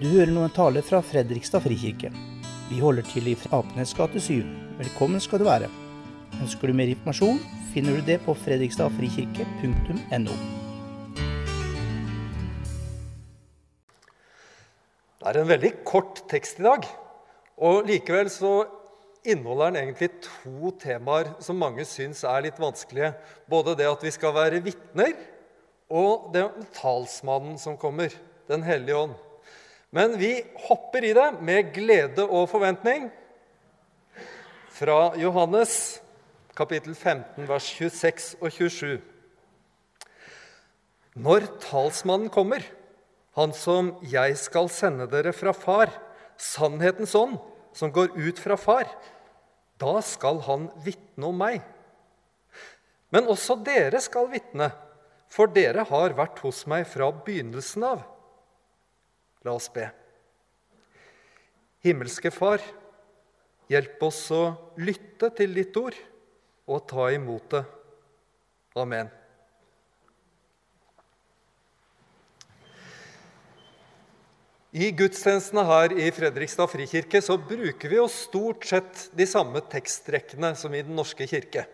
Du hører nå en tale fra Fredrikstad frikirke. Vi holder til i Apenes gate 7. Velkommen skal du være. Ønsker du mer informasjon, finner du det på fredrikstadfrikirke.no. Det er en veldig kort tekst i dag, og likevel så inneholder den egentlig to temaer som mange syns er litt vanskelige. Både det at vi skal være vitner, og om talsmannen som kommer, Den hellige ånd. Men vi hopper i det med glede og forventning. Fra Johannes kapittel 15, vers 26 og 27. Når talsmannen kommer, han som jeg skal sende dere fra far, sannhetens ånd, som går ut fra far, da skal han vitne om meg. Men også dere skal vitne, for dere har vært hos meg fra begynnelsen av. La oss be. Himmelske Far, hjelp oss å lytte til ditt ord og ta imot det. Amen. I gudstjenestene her i Fredrikstad frikirke så bruker vi jo stort sett de samme tekstrekkene som i Den norske kirke.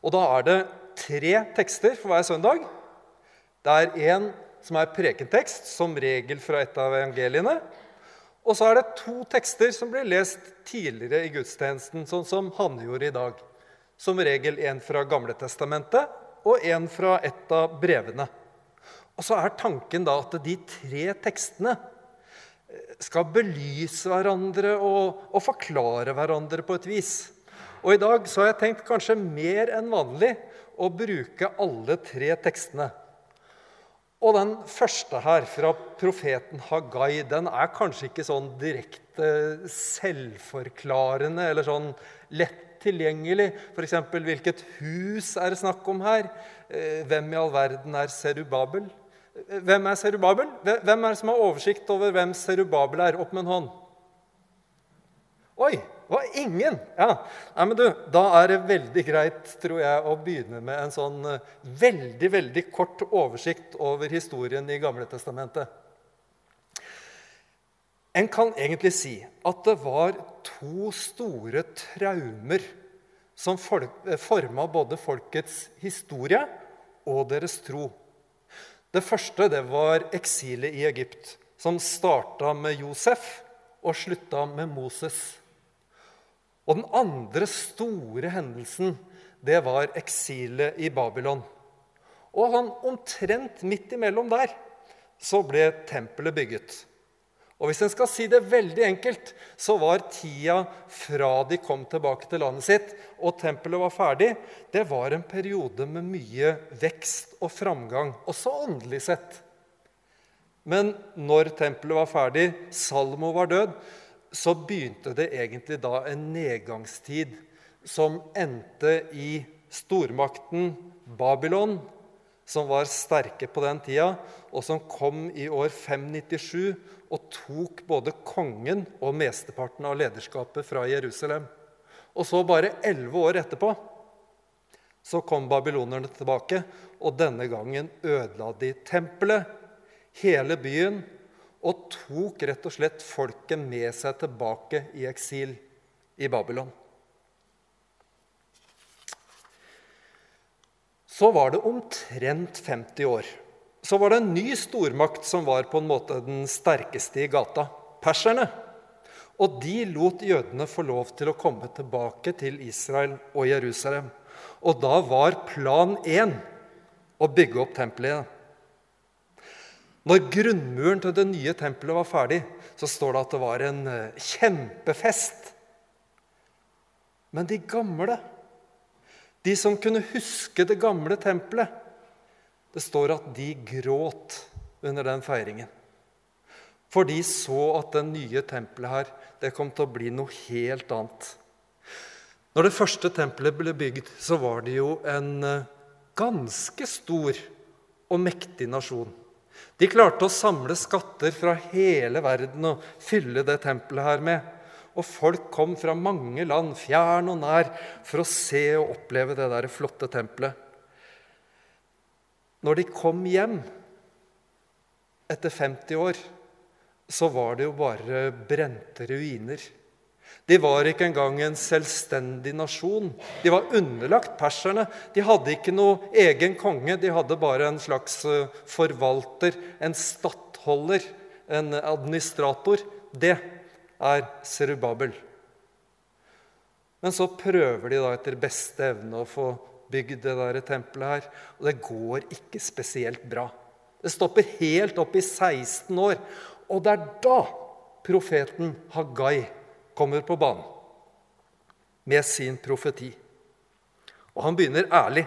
Og da er det tre tekster for hver søndag. Det er én som er prekentekst, som regel fra et av evangeliene. Og så er det to tekster som blir lest tidligere i gudstjenesten, sånn som Hanne gjorde i dag. Som regel en fra Gamle Testamentet og en fra et av brevene. Og så er tanken da at de tre tekstene skal belyse hverandre og, og, forklare hverandre på et vis. Og I dag så har jeg tenkt kanskje mer enn vanlig å bruke alle tre tekstene. Og den første her, fra profeten Hagai, den er kanskje ikke sånn direkte selvforklarende eller sånn lett tilgjengelig. F.eks.: Hvilket hus er det snakk om her? Eh, hvem i all verden er Serubabel? Hvem er Serubabel? Hvem er det som har oversikt over hvem Serubabel er? Opp med en hånd. Oi! Det var ingen! Ja. Nei, men du, Da er det veldig greit tror jeg, å begynne med en sånn uh, veldig veldig kort oversikt over historien i Gamle Testamentet. En kan egentlig si at det var to store traumer som eh, forma både folkets historie og deres tro. Det første det var eksilet i Egypt, som starta med Josef og slutta med Moses. Og den andre store hendelsen det var eksilet i Babylon. Og han, omtrent midt imellom der så ble tempelet bygget. Og Hvis en skal si det veldig enkelt, så var tida fra de kom tilbake til landet sitt og tempelet var ferdig, det var en periode med mye vekst og framgang, også åndelig sett. Men når tempelet var ferdig, Salmo var død, så begynte det egentlig da en nedgangstid som endte i stormakten Babylon, som var sterke på den tida, og som kom i år 597 og tok både kongen og mesteparten av lederskapet fra Jerusalem. Og så, bare elleve år etterpå, så kom babylonerne tilbake, og denne gangen ødela de tempelet, hele byen, og tok rett og slett folket med seg tilbake i eksil i Babylon. Så var det omtrent 50 år så var det en ny stormakt som var på en måte den sterkeste i gata perserne. Og de lot jødene få lov til å komme tilbake til Israel og Jerusalem. Og da var plan én å bygge opp tempelet. Når grunnmuren til det nye tempelet var ferdig, så står det at det var en eh, kjempefest. Men de gamle, de som kunne huske det gamle tempelet, det står at de gråt under den feiringen. For de så at det nye tempelet her det kom til å bli noe helt annet. Når det første tempelet ble bygd, så var det jo en eh, ganske stor og mektig nasjon. De klarte å samle skatter fra hele verden og fylle det tempelet her med. Og folk kom fra mange land, fjern og nær, for å se og oppleve det der flotte tempelet. Når de kom hjem etter 50 år, så var det jo bare brente ruiner. De var ikke engang en selvstendig nasjon. De var underlagt perserne. De hadde ikke noe egen konge, de hadde bare en slags eh, forvalter, en stattholder, en administrator. Det er Serubabel. Men så prøver de da etter beste evne å få bygd det der tempelet her, og det går ikke spesielt bra. Det stopper helt opp i 16 år, og det er da profeten Hagai kommer på banen med sin profeti. Og han begynner ærlig.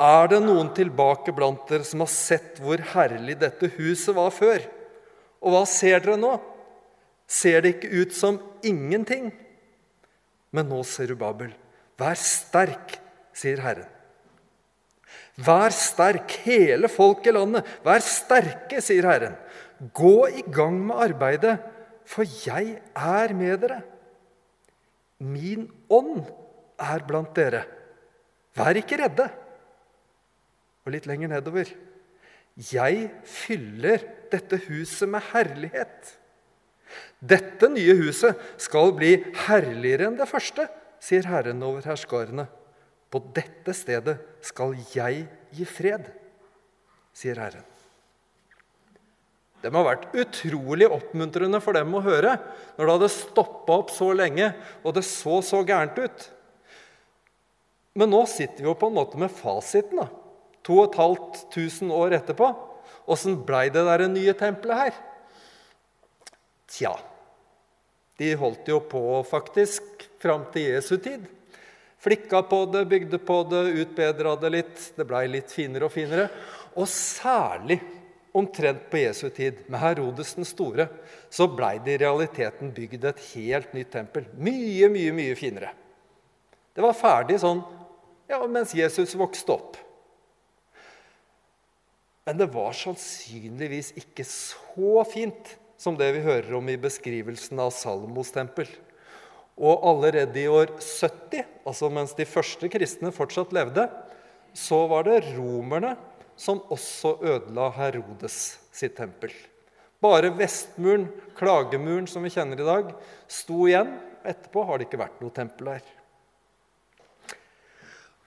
Er det noen tilbake blant dere som har sett hvor herlig dette huset var før? Og hva ser dere nå? Ser det ikke ut som ingenting? Men nå, ser du Babel, vær sterk, sier Herren. Vær sterk, hele folket i landet. Vær sterke, sier Herren. Gå i gang med arbeidet for jeg er med dere. Min ånd er blant dere. Vær ikke redde. Og litt lenger nedover. Jeg fyller dette huset med herlighet. Dette nye huset skal bli herligere enn det første, sier Herren over herskarene. På dette stedet skal jeg gi fred, sier Herren. Det må ha vært utrolig oppmuntrende for dem å høre når det hadde stoppa opp så lenge, og det så så gærent ut. Men nå sitter vi jo på en måte med fasiten. da. 2500 år etterpå. Åssen blei det der nye tempelet her? Tja De holdt jo på faktisk fram til Jesu tid. Flikka på det, bygde på det, utbedra det litt. Det blei litt finere og finere. Og særlig omtrent på Jesu tid, med Herodes den store, så blei det i realiteten bygd et helt nytt tempel. Mye, mye, mye finere. Det var ferdig sånn ja, mens Jesus vokste opp. Men det var sannsynligvis ikke så fint som det vi hører om i beskrivelsen av Salomos tempel. Og allerede i år 70, altså mens de første kristne fortsatt levde, så var det romerne som også ødela Herodes sitt tempel. Bare Vestmuren, klagemuren som vi kjenner i dag, sto igjen. Etterpå har det ikke vært noe tempel der.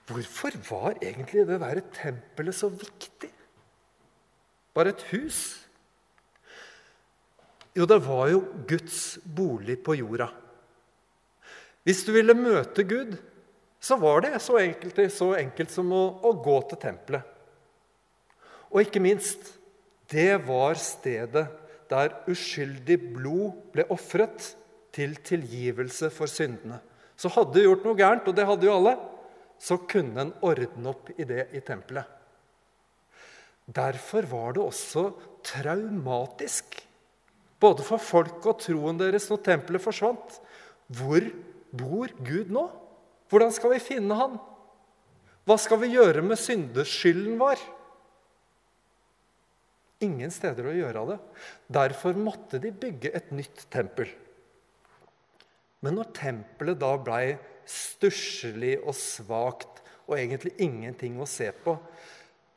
Hvorfor var egentlig det der tempelet så viktig? Bare et hus? Jo, det var jo Guds bolig på jorda. Hvis du ville møte Gud, så var det så enkelt, så enkelt som å, å gå til tempelet. Og ikke minst det var stedet der uskyldig blod ble ofret til tilgivelse for syndene. Så hadde du gjort noe gærent, og det hadde jo alle, så kunne en ordne opp i det i tempelet. Derfor var det også traumatisk, både for folk og troen deres, når tempelet forsvant. Hvor bor Gud nå? Hvordan skal vi finne han? Hva skal vi gjøre med syndeskylden vår? Ingen steder å gjøre det. Derfor måtte de bygge et nytt tempel. Men når tempelet da blei stusslig og svakt og egentlig ingenting å se på,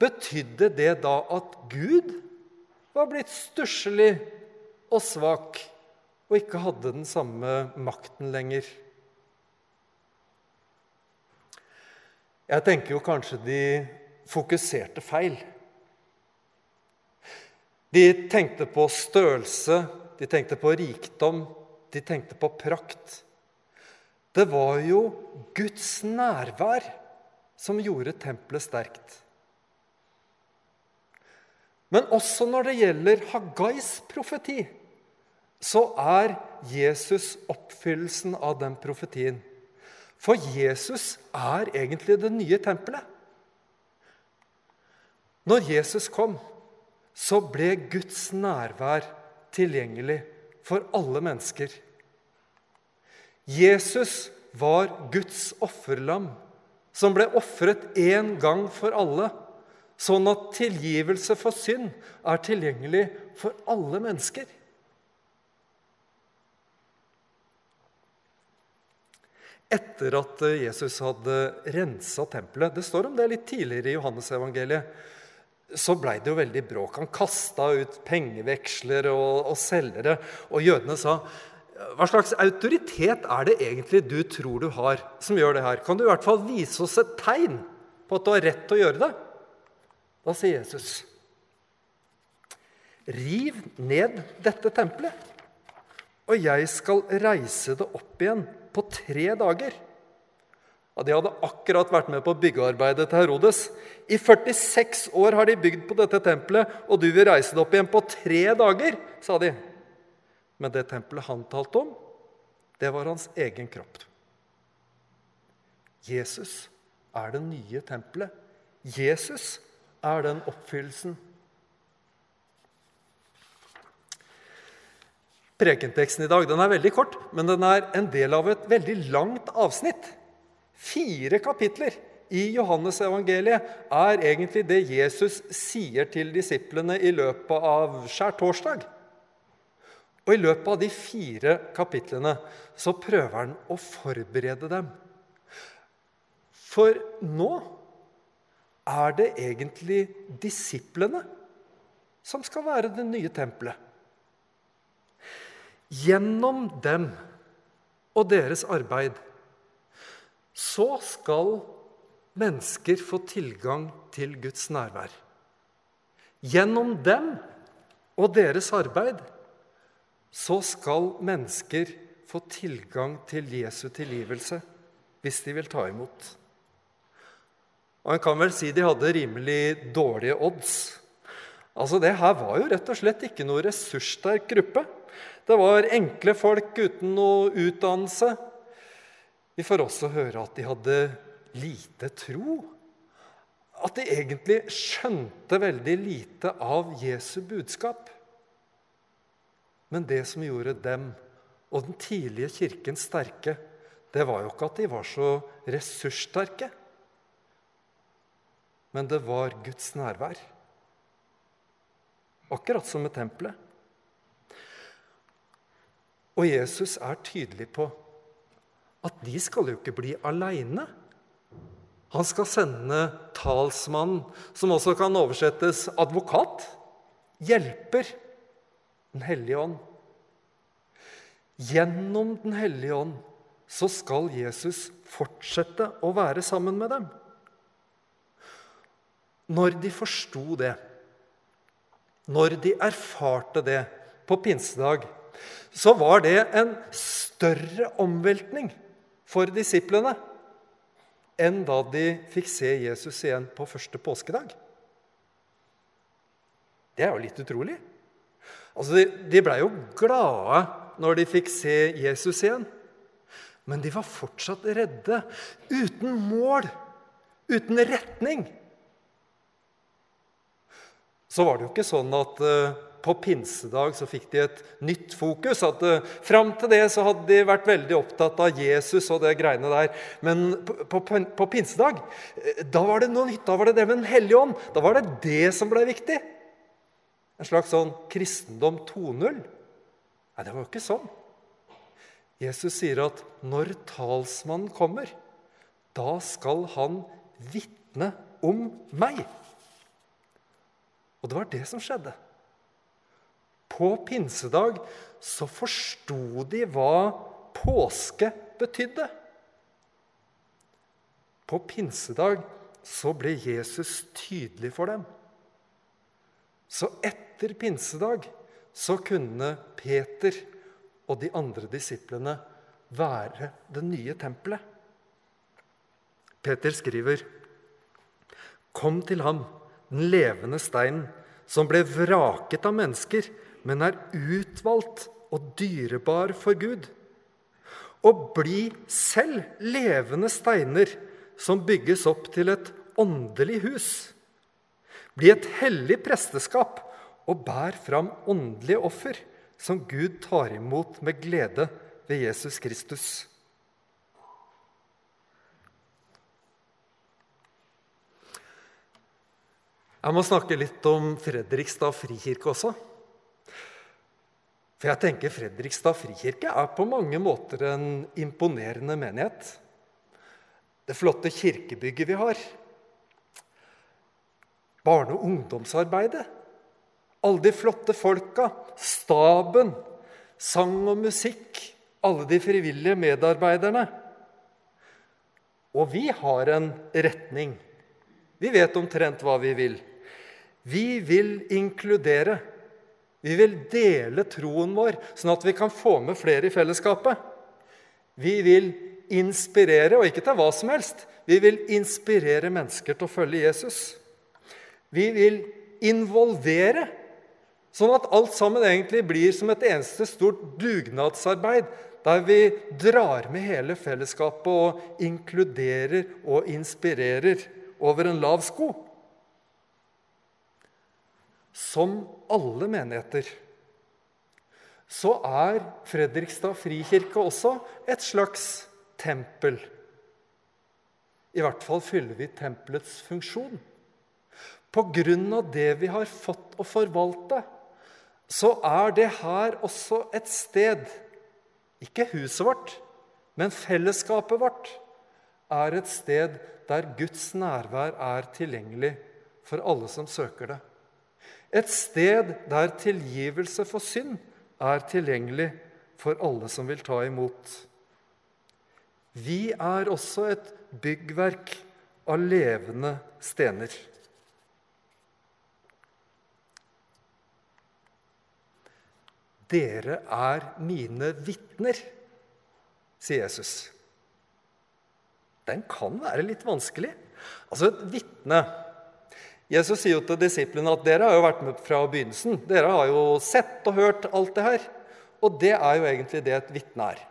betydde det da at Gud var blitt stusslig og svak og ikke hadde den samme makten lenger? Jeg tenker jo kanskje de fokuserte feil. De tenkte på størrelse, de tenkte på rikdom, de tenkte på prakt. Det var jo Guds nærvær som gjorde tempelet sterkt. Men også når det gjelder Hagais profeti, så er Jesus oppfyllelsen av den profetien. For Jesus er egentlig det nye tempelet. Når Jesus kom, så ble Guds nærvær tilgjengelig for alle mennesker. Jesus var Guds offerlam, som ble ofret én gang for alle, sånn at tilgivelse for synd er tilgjengelig for alle mennesker. Etter at Jesus hadde rensa tempelet Det står om det litt tidligere i Johannesevangeliet så blei det jo veldig bråk. Han kasta ut pengeveksler og, og selgere. Og jødene sa hva slags autoritet er det egentlig du tror du har, som gjør det her? Kan du i hvert fall vise oss et tegn på at du har rett til å gjøre det? Da sier Jesus, riv ned dette tempelet, og jeg skal reise det opp igjen på tre dager. Ja, De hadde akkurat vært med på byggearbeidet til Herodes. I 46 år har de bygd på dette tempelet, og du vil reise det opp igjen på tre dager, sa de. Men det tempelet han talte om, det var hans egen kropp. Jesus er det nye tempelet. Jesus er den oppfyllelsen. Prekenteksten i dag den er veldig kort, men den er en del av et veldig langt avsnitt. Fire kapitler i Johannes-evangeliet er egentlig det Jesus sier til disiplene i løpet av skjærtorsdag. Og i løpet av de fire kapitlene så prøver han å forberede dem. For nå er det egentlig disiplene som skal være det nye tempelet. Gjennom dem og deres arbeid så skal mennesker få tilgang til Guds nærvær. Gjennom dem og deres arbeid så skal mennesker få tilgang til Jesu tilgivelse hvis de vil ta imot. Og En kan vel si de hadde rimelig dårlige odds. Altså, Det her var jo rett og slett ikke noe ressurssterk gruppe. Det var enkle folk uten noe utdannelse. Vi får også høre at de hadde lite tro. At de egentlig skjønte veldig lite av Jesu budskap. Men det som gjorde dem og den tidlige kirken sterke, det var jo ikke at de var så ressurssterke, men det var Guds nærvær. Akkurat som med tempelet. Og Jesus er tydelig på at de skal jo ikke bli aleine. Han skal sende talsmannen, som også kan oversettes advokat, hjelper, Den hellige ånd. Gjennom Den hellige ånd så skal Jesus fortsette å være sammen med dem. Når de forsto det, når de erfarte det på pinsedag, så var det en større omveltning for disiplene enn da de fikk se Jesus igjen på første påskedag. Det er jo litt utrolig. Altså, De, de blei jo glade når de fikk se Jesus igjen. Men de var fortsatt redde, uten mål, uten retning så var det jo ikke sånn at uh, på pinsedag så fikk de et nytt fokus. at uh, Fram til det så hadde de vært veldig opptatt av Jesus og det greiene der. Men på, på, på pinsedag uh, da var det noe nytt. Da var det det med Den hellige ånd. Da var det det som ble viktig. En slags sånn kristendom 2.0. Nei, det var jo ikke sånn. Jesus sier at når talsmannen kommer, da skal han vitne om meg. Og det var det som skjedde. På pinsedag så forsto de hva påske betydde. På pinsedag så ble Jesus tydelig for dem. Så etter pinsedag så kunne Peter og de andre disiplene være det nye tempelet. Peter skriver, 'Kom til ham' den levende steinen, som ble vraket av mennesker, men er utvalgt og dyrebar for Gud. Og bli selv levende steiner som bygges opp til et åndelig hus. Bli et hellig presteskap og bær fram åndelige offer som Gud tar imot med glede ved Jesus Kristus. Jeg må snakke litt om Fredrikstad frikirke også. For jeg tenker Fredrikstad frikirke er på mange måter en imponerende menighet. Det flotte kirkebygget vi har. barne- og ungdomsarbeidet. Alle de flotte folka, staben, sang og musikk, alle de frivillige medarbeiderne. Og vi har en retning. Vi vet omtrent hva vi vil. Vi vil inkludere. Vi vil dele troen vår, sånn at vi kan få med flere i fellesskapet. Vi vil inspirere, og ikke til hva som helst. Vi vil inspirere mennesker til å følge Jesus. Vi vil involvere, sånn at alt sammen egentlig blir som et eneste stort dugnadsarbeid, der vi drar med hele fellesskapet og inkluderer og inspirerer over en lav sko. Som alle menigheter så er Fredrikstad frikirke også et slags tempel. I hvert fall fyller vi tempelets funksjon. På grunn av det vi har fått å forvalte, så er det her også et sted Ikke huset vårt, men fellesskapet vårt er et sted der Guds nærvær er tilgjengelig for alle som søker det. Et sted der tilgivelse for synd er tilgjengelig for alle som vil ta imot. Vi er også et byggverk av levende stener. Dere er mine vitner, sier Jesus. Den kan være litt vanskelig. Altså et vitne Jesus sier jo til disiplene at dere har jo vært med fra begynnelsen. Dere har jo sett og hørt alt det her. Og det er jo egentlig det et vitne er.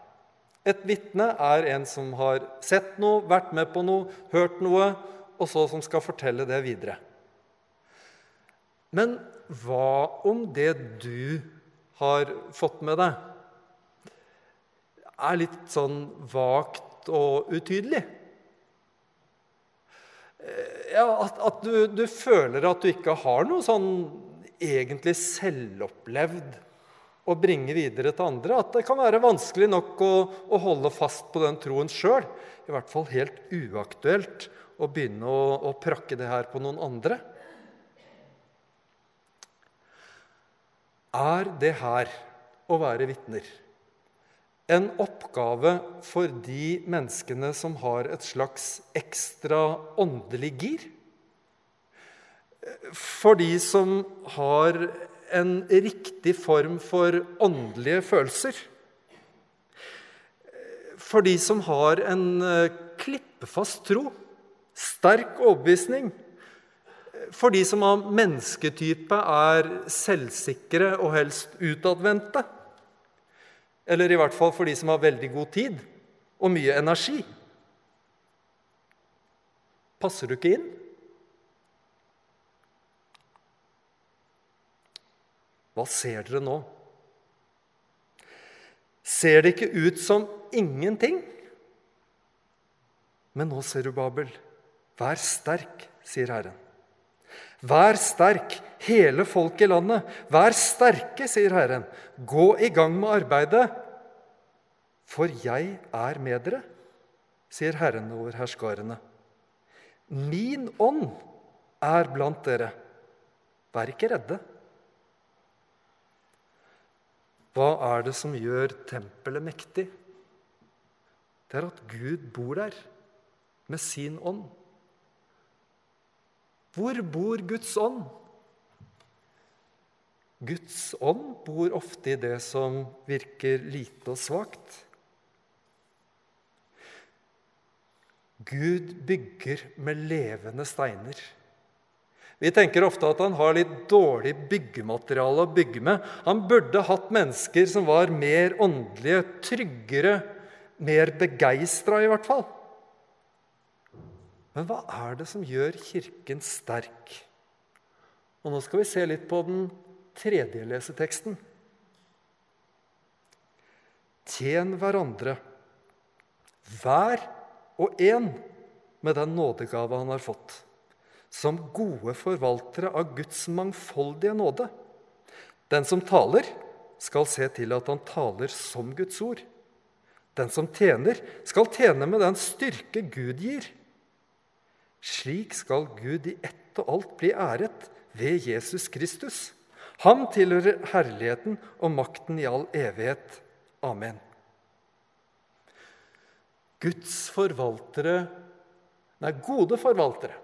Et vitne er en som har sett noe, vært med på noe, hørt noe, og så som skal fortelle det videre. Men hva om det du har fått med deg, er litt sånn vagt og utydelig? Ja, at, at du, du, føler at du ikke har noe sånn egentlig selvopplevd å bringe videre til andre. At det kan være vanskelig nok å, å holde fast på den troen sjøl. I hvert fall helt uaktuelt å begynne å, å prakke det her på noen andre. Er det her å være vitner en oppgave for de menneskene som har et slags ekstra åndelig gir? For de som har en riktig form for åndelige følelser? For de som har en eh, klippefast tro, sterk overbevisning? For de som av mennesketype er selvsikre og helst utadvendte? Eller i hvert fall for de som har veldig god tid og mye energi. Passer du ikke inn? Hva ser dere nå? Ser det ikke ut som ingenting? Men nå ser du, Babel. Vær sterk, sier Herren. Vær sterk, hele folket i landet. Vær sterke, sier Herren. Gå i gang med arbeidet, for jeg er med dere, sier Herren over herskarene. Min ånd er blant dere. Vær ikke redde. Hva er det som gjør tempelet mektig? Det er at Gud bor der med sin ånd. Hvor bor Guds ånd? Guds ånd bor ofte i det som virker lite og svakt. Gud bygger med levende steiner. Vi tenker ofte at han har litt dårlig byggemateriale å bygge med. Han burde hatt mennesker som var mer åndelige, tryggere, mer begeistra i hvert fall. Men hva er det som gjør Kirken sterk? Og Nå skal vi se litt på den tredje leseteksten. Tjen hverandre, hver og en med den nådegave han har fått som gode forvaltere av Guds mangfoldige nåde. Den som taler, skal se til at han taler som Guds ord. Den som tjener, skal tjene med den styrke Gud gir. Slik skal Gud i ett og alt bli æret ved Jesus Kristus. Ham tilhører herligheten og makten i all evighet. Amen. Guds forvaltere, nei, gode forvaltere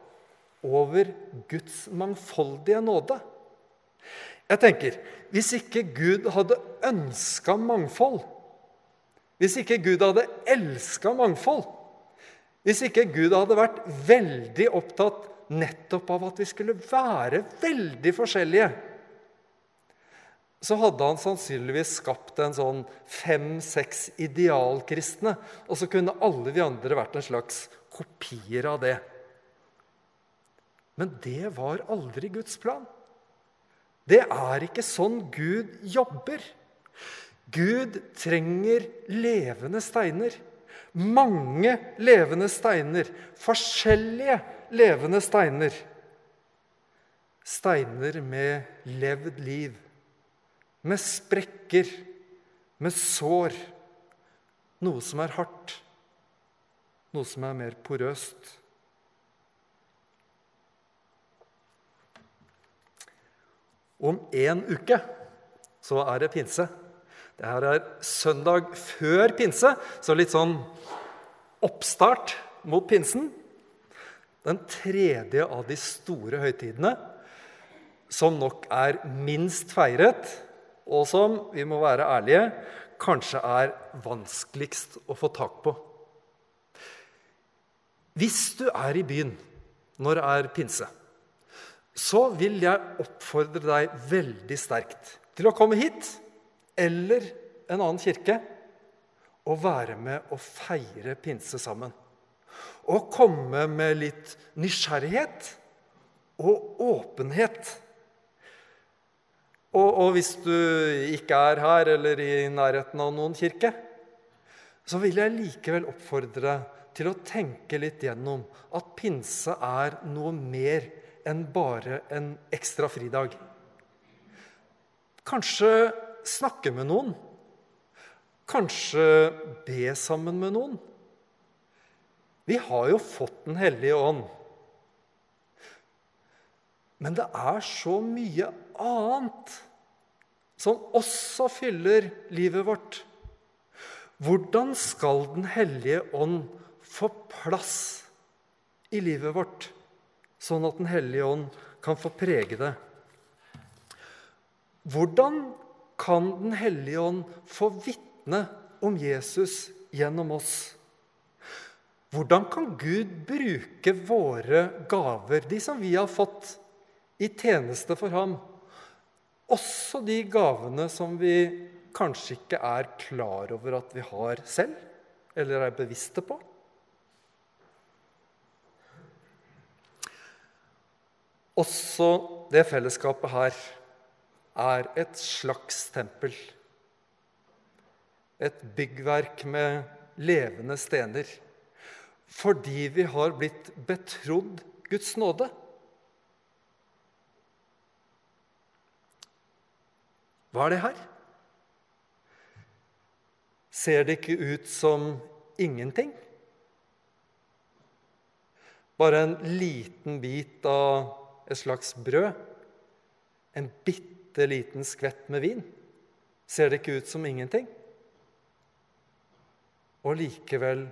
over Guds mangfoldige nåde. Jeg tenker, Hvis ikke Gud hadde ønska mangfold, hvis ikke Gud hadde elska mangfold, hvis ikke Gud hadde vært veldig opptatt nettopp av at vi skulle være veldig forskjellige, så hadde han sannsynligvis skapt en sånn fem-seks idealkristne. Og så kunne alle vi andre vært en slags kopier av det. Men det var aldri Guds plan. Det er ikke sånn Gud jobber. Gud trenger levende steiner. Mange levende steiner. Forskjellige levende steiner. Steiner med levd liv. Med sprekker, med sår. Noe som er hardt. Noe som er mer porøst. Om én uke så er det pinse. Det her er søndag før pinse, så litt sånn oppstart mot pinsen. Den tredje av de store høytidene, som nok er minst feiret, og som, vi må være ærlige, kanskje er vanskeligst å få tak på. Hvis du er i byen når det er pinse, så vil jeg oppfordre deg veldig sterkt til å komme hit eller en annen kirke å være med og feire pinse sammen. Og komme med litt nysgjerrighet og åpenhet. Og, og, hvis du ikke er her eller i nærheten av noen kirke, så vil jeg likevel oppfordre til å tenke litt gjennom at pinse er noe mer enn bare en ekstra fridag. Kanskje snakke med noen. Kanskje be sammen med noen. Vi har jo fått Den hellige ånd. Men det er så mye annet som også fyller livet vårt. Hvordan skal Den hellige ånd få plass i livet vårt? sånn at Den hellige ånd kan få prege det. Hvordan kan Den hellige ånd få vitne om Jesus gjennom oss? Hvordan kan Gud bruke våre gaver, de som vi har fått, i tjeneste for ham? Også de gavene som vi kanskje ikke er klar over at vi har selv, eller er bevisste på? Også det fellesskapet her er et slags tempel. Et byggverk med levende stener. Fordi vi har blitt betrodd Guds nåde. Hva er det her? Ser det ikke ut som ingenting? Bare en liten bit av et slags brød, en bitte liten skvett med vin, ser det ikke ut som ingenting. Og likevel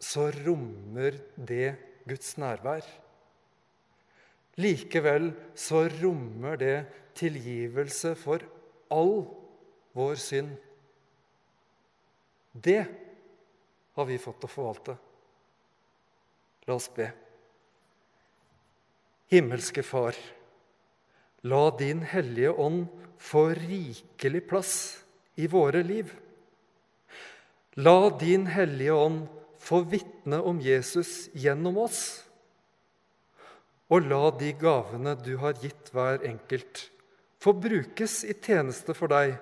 så rommer det Guds nærvær. Likevel så rommer det tilgivelse for all vår synd. Det har vi fått å forvalte. La oss be. Himmelske Far, la Din Hellige Ånd få rikelig plass i våre liv. La Din Hellige Ånd få vitne om Jesus gjennom oss. Og la de gavene du har gitt hver enkelt, få brukes i tjeneste for deg,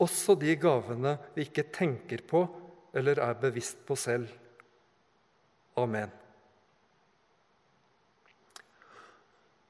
også de gavene vi ikke tenker på eller er bevisst på selv. Amen.